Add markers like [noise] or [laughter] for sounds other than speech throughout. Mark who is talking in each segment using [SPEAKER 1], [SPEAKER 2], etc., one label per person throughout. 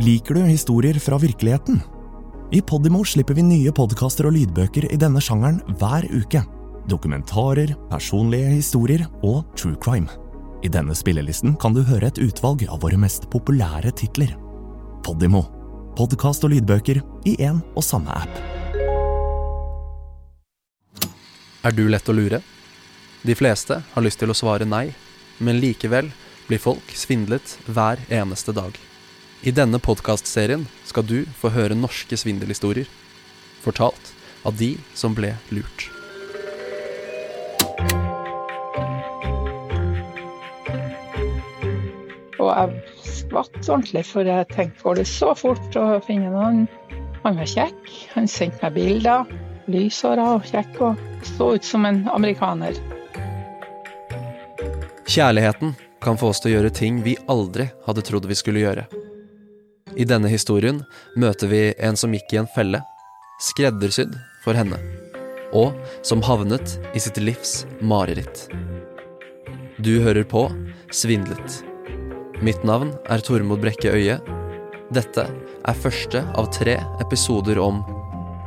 [SPEAKER 1] Liker du historier fra virkeligheten? I Podimo slipper vi nye podkaster og lydbøker i denne sjangeren hver uke. Dokumentarer, personlige historier og true crime. I denne spillelisten kan du høre et utvalg av våre mest populære titler. Podimo. Podkast og lydbøker i én og samme app.
[SPEAKER 2] Er du lett å lure? De fleste har lyst til å svare nei, men likevel blir folk svindlet hver eneste dag. I denne podkastserien skal du få høre norske svindelhistorier, fortalt av de som ble lurt.
[SPEAKER 3] Og jeg skvatt ordentlig, for jeg tenkte går det så fort å finne noen? Han var kjekk, han sendte meg bilder. Lyshåra og kjekk og så ut som en amerikaner.
[SPEAKER 2] Kjærligheten kan få oss til å gjøre ting vi aldri hadde trodd vi skulle gjøre. I denne historien møter vi en som gikk i en felle, skreddersydd for henne, og som havnet i sitt livs mareritt. Du hører på Svindlet. Mitt navn er Tormod Brekke Øie. Dette er første av tre episoder om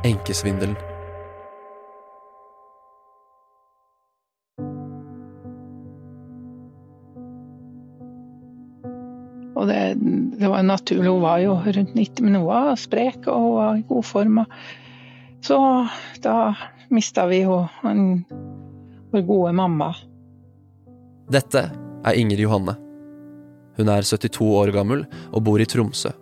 [SPEAKER 2] enkesvindelen.
[SPEAKER 3] Og det, det var naturlig, hun var jo rundt 90, men hun var sprek og hun var i god form. Så da mista vi jo vår gode mamma.
[SPEAKER 2] Dette er Inger Johanne. Hun er 72 år gammel og bor i Tromsø.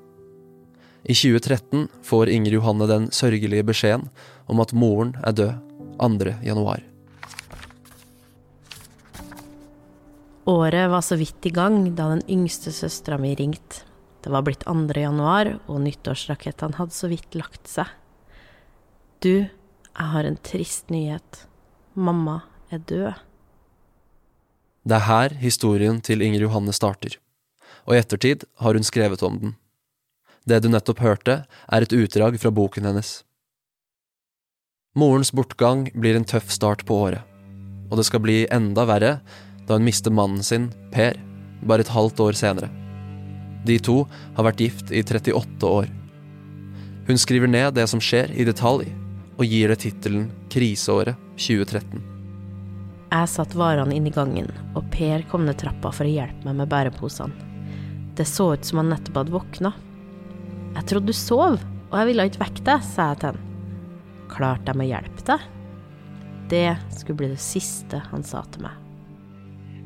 [SPEAKER 2] I 2013 får Inger Johanne den sørgelige beskjeden om at moren er død 2. januar.
[SPEAKER 4] Året var så vidt i gang da den yngste søstera mi ringte. Det var blitt 2. januar, og nyttårsrakettene hadde så vidt lagt seg. Du, jeg har en trist nyhet. Mamma er død.
[SPEAKER 2] Det er her historien til Inger Johanne starter, og i ettertid har hun skrevet om den. Det du nettopp hørte, er et utdrag fra boken hennes. Morens bortgang blir en tøff start på året, og det skal bli enda verre da hun mister mannen sin, Per, bare et halvt år senere. De to har vært gift i 38 år. Hun skriver ned det som skjer i detalj, og gir det tittelen Kriseåret 2013.
[SPEAKER 4] Jeg satt varene inn i gangen, og Per kom ned trappa for å hjelpe meg med bæreposene. Det så ut som han nettopp hadde våkna. Jeg trodde du sov, og jeg ville ikke vekke deg, sa jeg til han. Klarte jeg å hjelpe deg? Det skulle bli det siste han sa til meg.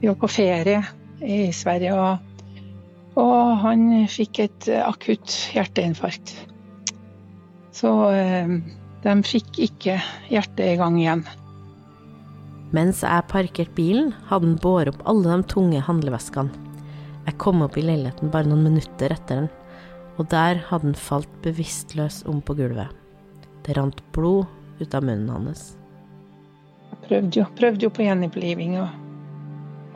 [SPEAKER 3] Vi var på ferie i Sverige, og, og han fikk et akutt hjerteinfarkt. Så eh, de fikk ikke hjertet i gang igjen.
[SPEAKER 4] Mens jeg parkerte bilen, hadde han båret opp alle de tunge handleveskene. Jeg kom opp i leiligheten bare noen minutter etter den, og der hadde han falt bevisstløs om på gulvet. Det rant blod ut av munnen hans.
[SPEAKER 3] Jeg prøvde jo, prøvde jo på gjenoppliving og,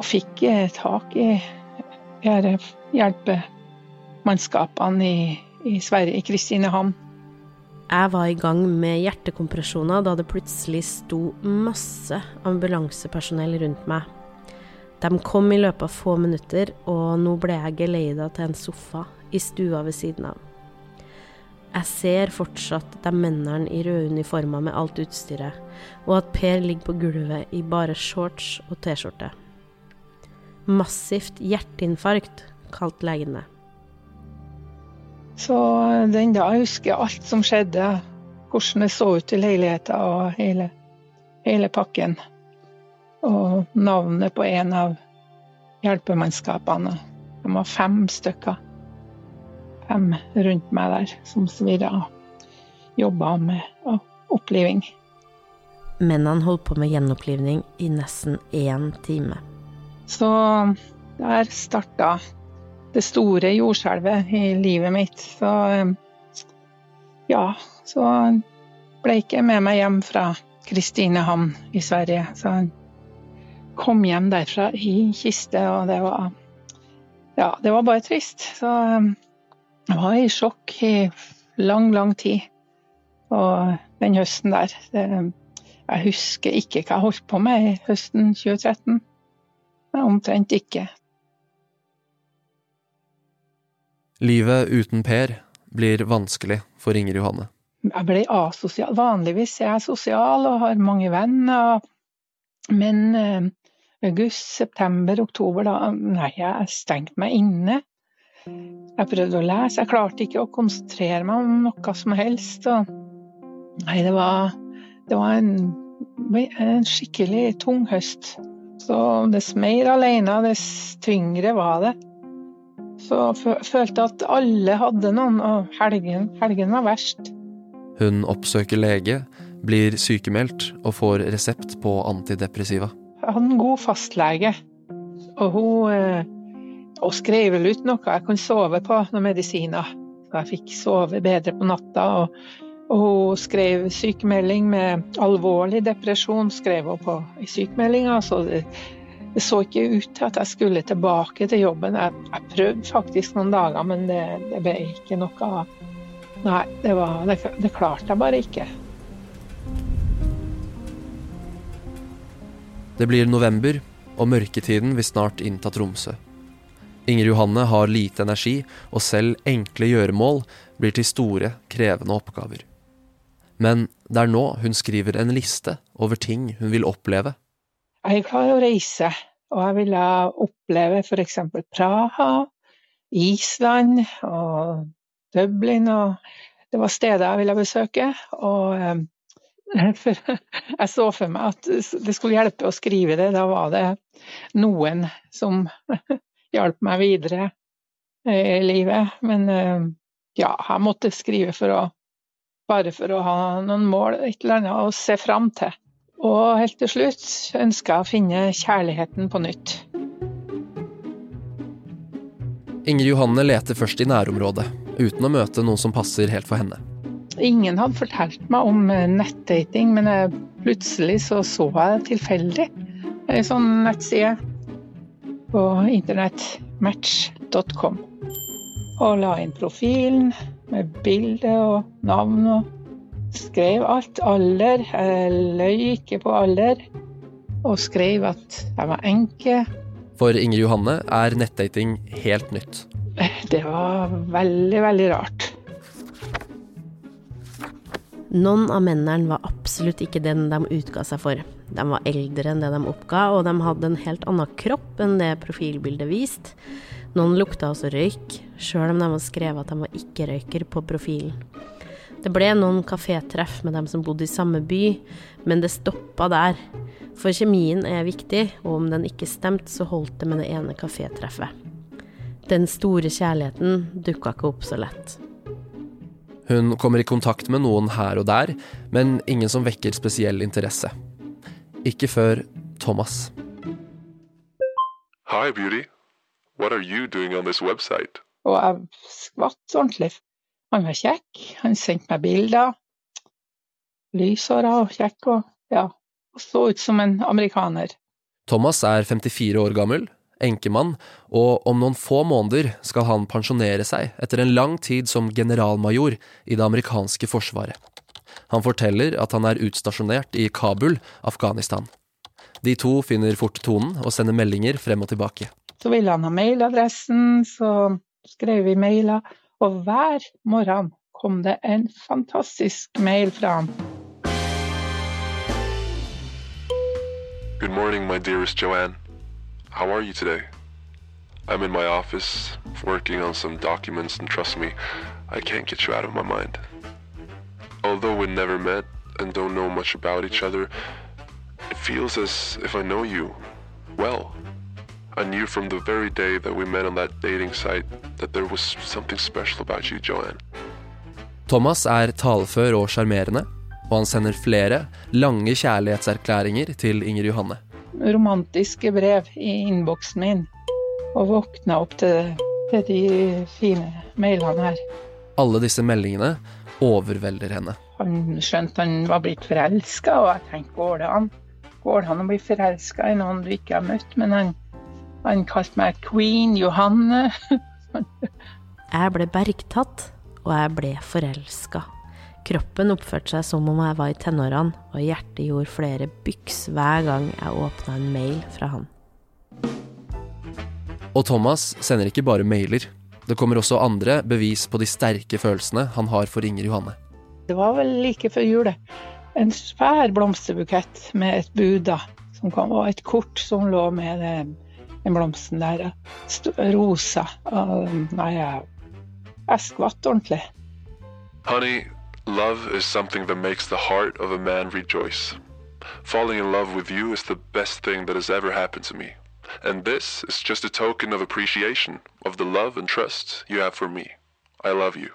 [SPEAKER 3] og fikk eh, tak i hjelpemannskapene i, i Sverige, i Kristinehamn.
[SPEAKER 4] Jeg var i gang med hjertekompresjoner da det plutselig sto masse ambulansepersonell rundt meg. De kom i løpet av få minutter, og nå ble jeg geleida til en sofa i stua ved siden av. Jeg ser fortsatt de mennene i røde uniformer med alt utstyret, og at Per ligger på gulvet i bare shorts og T-skjorte. Massivt hjerteinfarkt, kalte legen det.
[SPEAKER 3] Så den da husker jeg alt som skjedde, hvordan det så ut i leiligheten og hele, hele pakken. Og navnet på en av hjelpemannskapene. De var fem stykker. Fem rundt meg der som svirra og jobba med oppliving.
[SPEAKER 4] Men han holdt på med gjenopplivning i nesten én time.
[SPEAKER 3] Så der starta det store jordskjelvet i livet mitt. Så ja, så ble ikke med meg hjem fra Kristinehamn i Sverige. Så jeg kom hjem derfra i kiste, og det var Ja, det var bare trist. Så jeg var i sjokk i lang, lang tid. Og den høsten der det, Jeg husker ikke hva jeg holdt på med i høsten 2013. Omtrent ikke.
[SPEAKER 2] Livet uten Per blir vanskelig for Inger Johanne.
[SPEAKER 3] Jeg ble asosial. Vanligvis er jeg sosial og har mange venner, men eh, august, september, oktober, da Nei, jeg stengte meg inne. Jeg prøvde å lese, jeg klarte ikke å konsentrere meg om noe som helst. Og nei, det var, det var en, en skikkelig tung høst. Så dess mer alene, dess tyngre var det. Så jeg følte at alle hadde noen, og helgen, helgen var verst.
[SPEAKER 2] Hun oppsøker lege, blir sykemeldt og får resept på antidepressiva.
[SPEAKER 3] Jeg hadde en god fastlege, og hun, og hun skrev vel ut noe jeg kunne sove på, noen medisiner. Så jeg fikk sove bedre på natta. Og, og hun skrev sykemelding med alvorlig depresjon, skrev hun på i sykemeldinga. Så det, det, så ikke ut til at jeg skulle tilbake til jobben. Jeg, jeg prøvde faktisk noen dager, men det, det ble ikke noe av. Nei, det, var, det, det klarte jeg bare ikke.
[SPEAKER 2] Det blir november, og mørketiden vil snart innta Tromsø. Inger Johanne har lite energi, og selv enkle gjøremål blir til store, krevende oppgaver. Men det er nå hun skriver en liste over ting hun vil oppleve.
[SPEAKER 3] Jeg er glad i å reise, og jeg ville oppleve f.eks. Praha, Island og Dublin. og Det var steder jeg ville besøke. og eh, [laughs] jeg så for meg at det skulle hjelpe å skrive det. Da var det noen som [laughs] hjalp meg videre i livet. Men eh, ja, jeg måtte skrive for å, bare for å ha noen mål, et eller annet å se fram til. Og helt til slutt ønska jeg å finne kjærligheten på nytt.
[SPEAKER 2] Inger Johanne leter først i nærområdet, uten å møte noen som passer helt for henne.
[SPEAKER 3] Ingen hadde fortalt meg om eh, nettdating, men plutselig så, så jeg tilfeldig ei sånn nettside på internettmatch.com. Og la inn profilen med bilde og navn og skrev alt. Alder. Jeg løy ikke på alder. Og skrev at jeg var enke.
[SPEAKER 2] For Inger Johanne er nettdating helt nytt. [laughs]
[SPEAKER 3] Det var veldig, veldig rart.
[SPEAKER 4] Noen av mennene var absolutt ikke den de utga seg for. De var eldre enn det de oppga, og de hadde en helt annen kropp enn det profilbildet viste. Noen lukta også røyk, sjøl om de hadde skrevet at de var ikke-røyker på profilen. Det ble noen kafétreff med dem som bodde i samme by, men det stoppa der. For kjemien er viktig, og om den ikke stemte, så holdt det med det ene kafétreffet. Den store kjærligheten dukka ikke opp så lett.
[SPEAKER 2] Hun kommer i kontakt med noen her og der, men ingen som vekker spesiell interesse. Ikke før Thomas.
[SPEAKER 5] Hi, beauty. What are you doing on this website?
[SPEAKER 3] Og jeg skvatt ordentlig. Han var kjekk, han sendte meg bilder. Lyshåra og kjekk og ja, og så ut som en amerikaner.
[SPEAKER 2] Thomas er 54 år gammel, enkemann, og om noen få måneder skal han pensjonere seg etter en lang tid som generalmajor i det amerikanske forsvaret. Han forteller at han er utstasjonert i Kabul, Afghanistan. De to finner fort tonen og sender meldinger frem og tilbake.
[SPEAKER 3] Så ville han ha mailadressen, så skrev vi mailer, og hver morgen kom det en fantastisk mail fra ham.
[SPEAKER 5] Good morning, my dearest Joanne. How are you today? I'm in my office working on some documents, and trust me, I can't get you out of my mind. Although we never met and don't know much about each other, it feels as if I know you well. I knew from the very day that we met on that dating site that there was something special about you, Joanne.
[SPEAKER 2] Thomas er talefør og sjarmerende, og han sender flere lange kjærlighetserklæringer til Inger Johanne
[SPEAKER 3] romantiske brev i innboksen min. Og våkna opp til, til de fine mailene her.
[SPEAKER 2] Alle disse meldingene overvelder henne.
[SPEAKER 3] Han skjønte han var blitt forelska, og jeg tenkte går det an? Går det an å bli forelska i noen du ikke har møtt? Men han, han kalte meg queen Johanne.
[SPEAKER 4] jeg ble bergtatt, og jeg ble forelska. Kroppen oppførte seg som om jeg var i tenårene, og hjertet gjorde flere byks hver gang jeg åpna en mail fra han.
[SPEAKER 2] Og Thomas sender ikke bare mailer. Det kommer også andre bevis på de sterke følelsene han har for Inger Johanne.
[SPEAKER 3] Det var vel like før jul. En svær blomsterbukett med et bud, da. Som kom, og et kort som lå med det, den blomsten der. Rosa. Og, nei, jeg, jeg skvatt ordentlig.
[SPEAKER 5] Honey, love is something that makes the heart of a man rejoice. Falling in love with you is the best thing that has ever happened to me. And this is just a token of appreciation of the love and trust you have for me. I love you.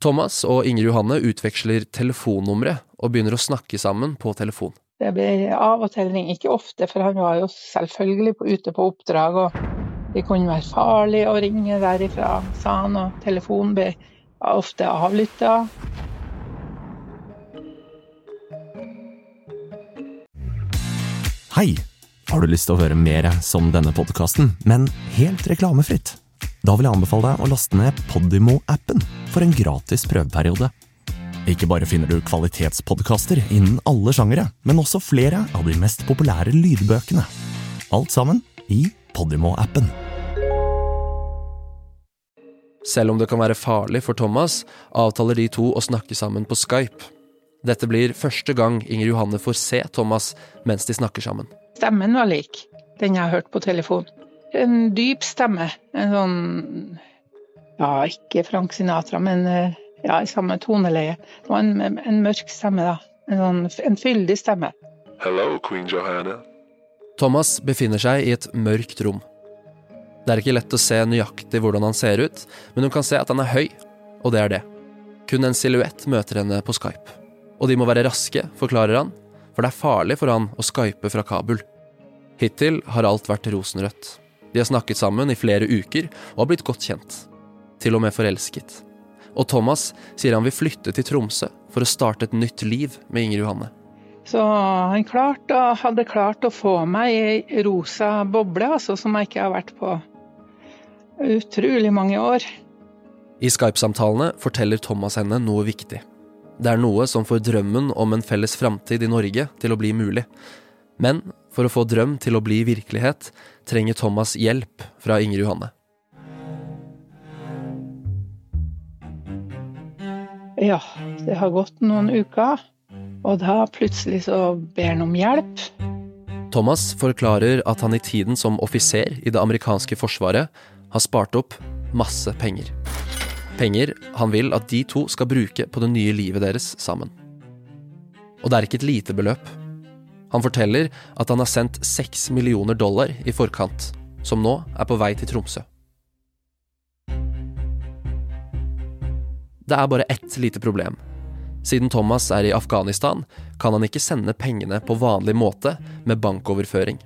[SPEAKER 2] Thomas og Inger Johanne utveksler telefonnumre og begynner å snakke sammen på telefon.
[SPEAKER 3] Det blir av og til ring, ikke ofte, for han var jo selvfølgelig ute på oppdrag. og Det kunne være farlig å ringe derifra, sa han, og telefonen ble ofte avlytta.
[SPEAKER 1] Hei! Har du lyst til å høre mer som denne podkasten, men helt reklamefritt? Da vil jeg anbefale deg å laste ned Podimo-appen for en gratis prøveperiode. Ikke bare finner du kvalitetspodkaster innen alle sjangere, men også flere av de mest populære lydbøkene. Alt sammen i Podimo-appen.
[SPEAKER 2] Selv om det kan være farlig for Thomas, avtaler de to å snakke sammen på Skype. Dette blir første gang Inger Johanne får se Thomas mens de snakker sammen.
[SPEAKER 3] Stemmen var lik den jeg har hørt på telefon. En dyp stemme. En sånn Ja, ikke Frank Sinatra, men eh, ja, i samme toneleie. Det var en, en mørk stemme, da. En, sånn, en fyldig stemme.
[SPEAKER 5] Hello, Queen Johanna.
[SPEAKER 2] Thomas befinner seg i et mørkt rom. Det er ikke lett å se nøyaktig hvordan han ser ut, men hun kan se at han er høy, og det er det. Kun en silhuett møter henne på Skype. Og de må være raske, forklarer han, for det er farlig for han å skype fra Kabul. Hittil har alt vært rosenrødt. De har snakket sammen i flere uker og har blitt godt kjent. Til og med forelsket. Og Thomas sier han vil flytte til Tromsø for å starte et nytt liv med Inger Johanne.
[SPEAKER 3] Så han klarte, hadde klart å få meg i ei rosa boble, altså, som jeg ikke har vært på utrolig mange år.
[SPEAKER 2] I Skype-samtalene forteller Thomas henne noe viktig. Det er noe som får drømmen om en felles framtid i Norge til å bli mulig. Men for å få drøm til å bli virkelighet, trenger Thomas hjelp fra Inger Johanne.
[SPEAKER 3] Ja, det har gått noen uker, og da plutselig så ber han om hjelp.
[SPEAKER 2] Thomas forklarer at han i tiden som offiser i det amerikanske forsvaret har spart opp masse penger. Penger han vil at de to skal bruke på det nye livet deres sammen. Og det er ikke et lite beløp. Han forteller at han har sendt seks millioner dollar i forkant, som nå er på vei til Tromsø. Det er bare ett lite problem. Siden Thomas er i Afghanistan, kan han ikke sende pengene på vanlig måte med bankoverføring.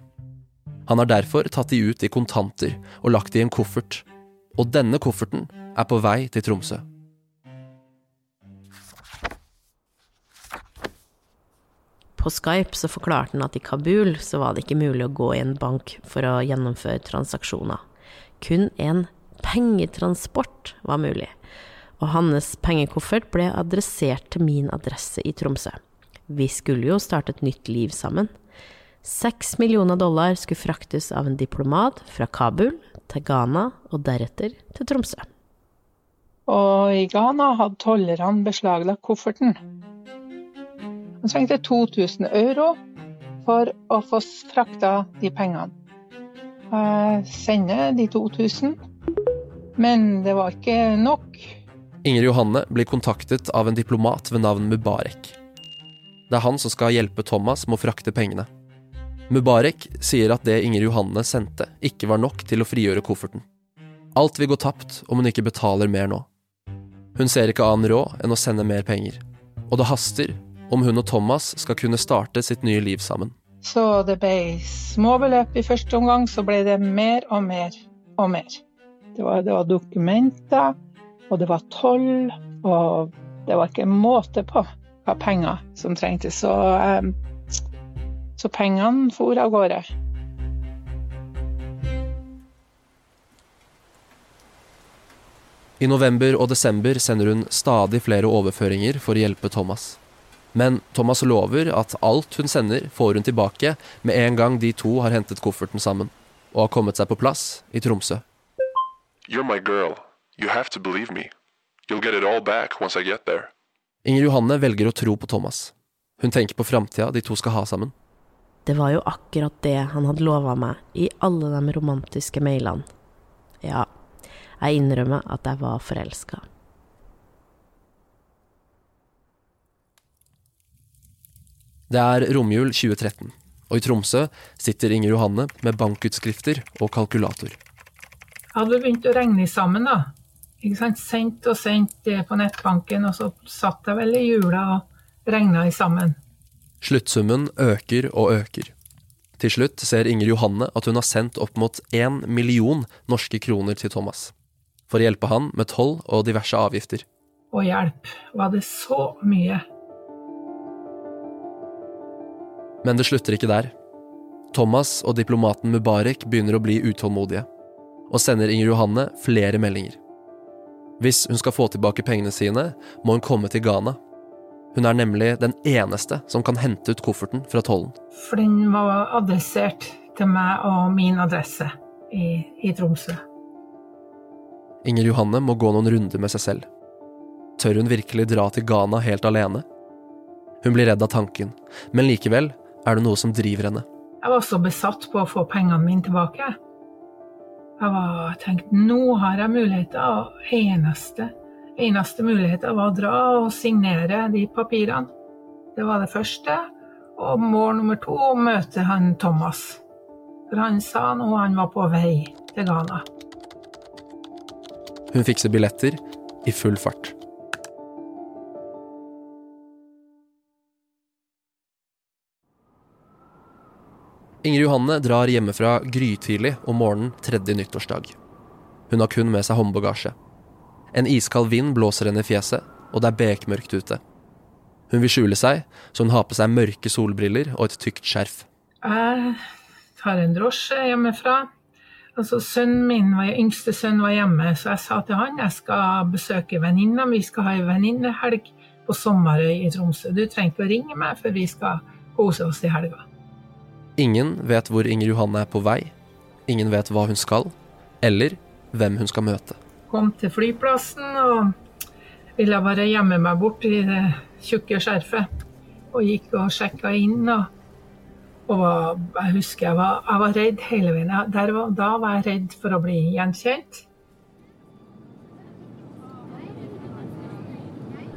[SPEAKER 2] Han har derfor tatt de ut i kontanter og lagt de i en koffert. Og denne kofferten er på vei til Tromsø.
[SPEAKER 4] På Skype så forklarte han at i Kabul så var det ikke mulig å gå i en bank for å gjennomføre transaksjoner. Kun en pengetransport var mulig, og hans pengekoffert ble adressert til min adresse i Tromsø. Vi skulle jo starte et nytt liv sammen. Seks millioner dollar skulle fraktes av en diplomat fra Kabul til Ghana og deretter til Tromsø.
[SPEAKER 3] Og i Ghana hadde tollerne beslaglagt kofferten. Han trengte 2000 euro for å få frakta de pengene. Jeg sender de 2000, men det var ikke nok.
[SPEAKER 2] Inger Johanne blir kontaktet av en diplomat ved navn Mubarek. Det er han som skal hjelpe Thomas med å frakte pengene. Mubarek sier at det Inger Johanne sendte, ikke var nok til å frigjøre kofferten. Alt vil gå tapt om hun ikke betaler mer nå. Hun ser ikke annen råd enn å sende mer penger. Og det haster om hun og Thomas skal kunne starte sitt nye liv sammen.
[SPEAKER 3] Så det ble små beløp i første omgang, så ble det mer og mer og mer. Det var, det var dokumenter, og det var toll, og det var ikke måte på hva penger som trengtes. Så, um, så pengene for av gårde.
[SPEAKER 2] I november og desember sender hun stadig flere overføringer for å hjelpe Thomas. Men Thomas lover at alt hun sender, får hun tilbake med en gang de to har hentet kofferten sammen og har kommet seg på plass i Tromsø.
[SPEAKER 5] You're my girl. You have to believe me. You'll get it all back once I get there.
[SPEAKER 2] Inger Johanne velger å tro på Thomas. Hun tenker på framtida de to skal ha sammen.
[SPEAKER 4] Det var jo akkurat det han hadde lova meg i alle de romantiske mailene. Ja, jeg innrømmer at jeg var forelska.
[SPEAKER 2] Det er romjul 2013, og i Tromsø sitter Inger Johanne med bankutskrifter og kalkulator.
[SPEAKER 3] Jeg hadde begynt å regne sammen, da. Ikke sant? Sendt og sendt det på nettbanken, og så satt jeg vel i jula og regna i sammen.
[SPEAKER 2] Sluttsummen øker og øker. Til slutt ser Inger Johanne at hun har sendt opp mot én million norske kroner til Thomas. For å hjelpe han med toll og diverse avgifter.
[SPEAKER 3] Og hjelp, var det så mye.
[SPEAKER 2] Men det slutter ikke der. Thomas og diplomaten Mubarek begynner å bli utålmodige, og sender Inger Johanne flere meldinger. Hvis hun skal få tilbake pengene sine, må hun komme til Ghana. Hun er nemlig den eneste som kan hente ut kofferten fra tollen.
[SPEAKER 3] For den var adressert til meg og min adresse i, i Tromsø.
[SPEAKER 2] Inger Johanne må gå noen runder med seg selv. Tør hun virkelig dra til Ghana helt alene? Hun blir redd av tanken, men likevel er det noe som driver henne.
[SPEAKER 3] Jeg var så besatt på å få pengene mine tilbake. Jeg var tenkt nå har jeg muligheter, og eneste, eneste muligheten var å dra og signere de papirene. Det var det første. Og mål nummer to møte han Thomas. For han sa nå han var på vei til Ghana.
[SPEAKER 2] Hun fikser billetter i full fart. Inger Johanne drar hjemmefra grytidlig om morgenen tredje nyttårsdag. Hun har kun med seg håndbagasje. En iskald vind blåser henne i fjeset, og det er bekmørkt ute. Hun vil skjule seg, så hun har på seg mørke solbriller og et tykt skjerf.
[SPEAKER 3] Jeg tar en drosje hjemmefra. Altså, sønnen min, Yngste sønn var hjemme, så jeg sa til han jeg skal besøke venninna. Vi skal ha ei venninnehelg på Sommerøy i Tromsø. Du trenger ikke å ringe meg, for vi skal kose oss i helga.
[SPEAKER 2] Ingen vet hvor Inger Johanne er på vei. Ingen vet hva hun skal, eller hvem hun skal møte.
[SPEAKER 3] Kom til flyplassen og ville bare gjemme meg bort i det tjukke skjerfet. Og gikk og sjekka inn. og og var, jeg husker jeg var, jeg var redd hele veien. Der, da var jeg redd for å bli gjenkjent.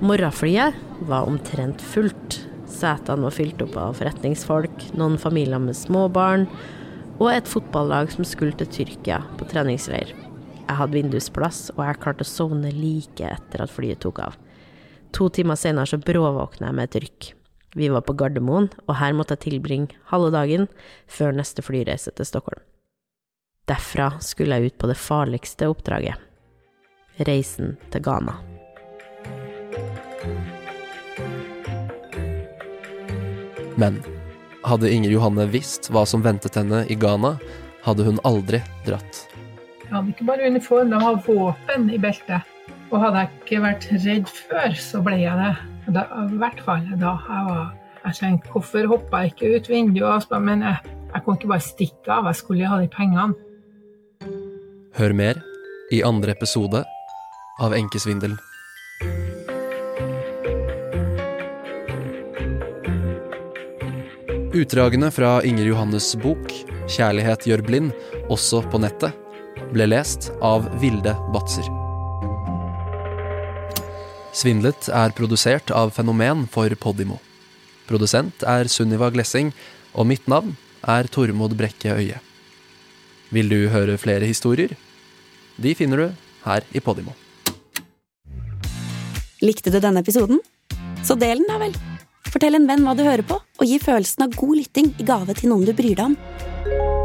[SPEAKER 4] Morgenflyet var omtrent fullt. Setene var fylt opp av forretningsfolk, noen familier med små barn, og et fotballag som skulle til Tyrkia på treningsleir. Jeg hadde vindusplass, og jeg klarte å sovne like etter at flyet tok av. To timer senere så bråvåkna jeg med et rykk. Vi var på Gardermoen, og her måtte jeg tilbringe halve dagen før neste flyreise til Stockholm. Derfra skulle jeg ut på det farligste oppdraget – reisen til Ghana.
[SPEAKER 2] Men hadde Inger Johanne visst hva som ventet henne i Ghana, hadde hun aldri dratt.
[SPEAKER 3] Jeg hadde ikke bare uniform, jeg hadde våpen i beltet. Og hadde jeg ikke vært redd før, så ble jeg det. Da, I hvert fall da. Jeg, var, jeg tenkte hvorfor hoppa jeg ikke ut vinduet? Men jeg, jeg kunne ikke bare stikke av, jeg skulle ha de pengene.
[SPEAKER 2] Hør mer i andre episode av Enkesvindelen. Utdragene fra Inger Johannes bok 'Kjærlighet gjør blind', også på nettet, ble lest av Vilde Batzer. Svindlet er produsert av Fenomen for Podimo. Produsent er Sunniva Glessing, og mitt navn er Tormod Brekke Øye. Vil du høre flere historier? De finner du her i Podimo.
[SPEAKER 6] Likte du denne episoden? Så del den, da vel. Fortell en venn hva du hører på, og gi følelsen av god lytting i gave til noen du bryr deg om.